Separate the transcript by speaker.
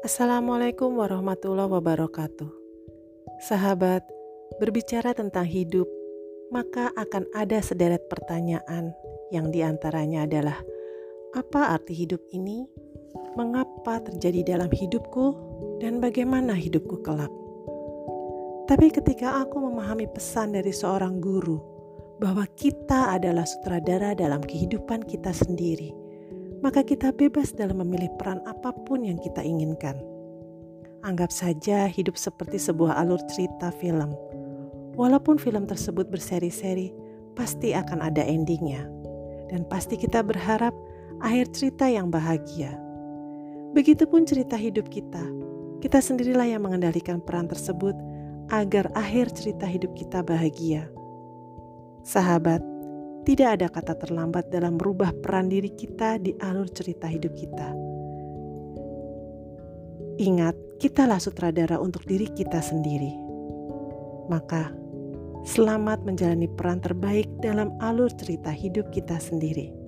Speaker 1: Assalamualaikum warahmatullahi wabarakatuh. Sahabat, berbicara tentang hidup, maka akan ada sederet pertanyaan yang di antaranya adalah apa arti hidup ini, mengapa terjadi dalam hidupku, dan bagaimana hidupku kelak. Tapi ketika aku memahami pesan dari seorang guru bahwa kita adalah sutradara dalam kehidupan kita sendiri, maka kita bebas dalam memilih peran apa pun yang kita inginkan. Anggap saja hidup seperti sebuah alur cerita film. Walaupun film tersebut berseri-seri, pasti akan ada endingnya. Dan pasti kita berharap akhir cerita yang bahagia. Begitupun cerita hidup kita. Kita sendirilah yang mengendalikan peran tersebut agar akhir cerita hidup kita bahagia. Sahabat, tidak ada kata terlambat dalam merubah peran diri kita di alur cerita hidup kita. Ingat, kitalah sutradara untuk diri kita sendiri. Maka, selamat menjalani peran terbaik dalam alur cerita hidup kita sendiri.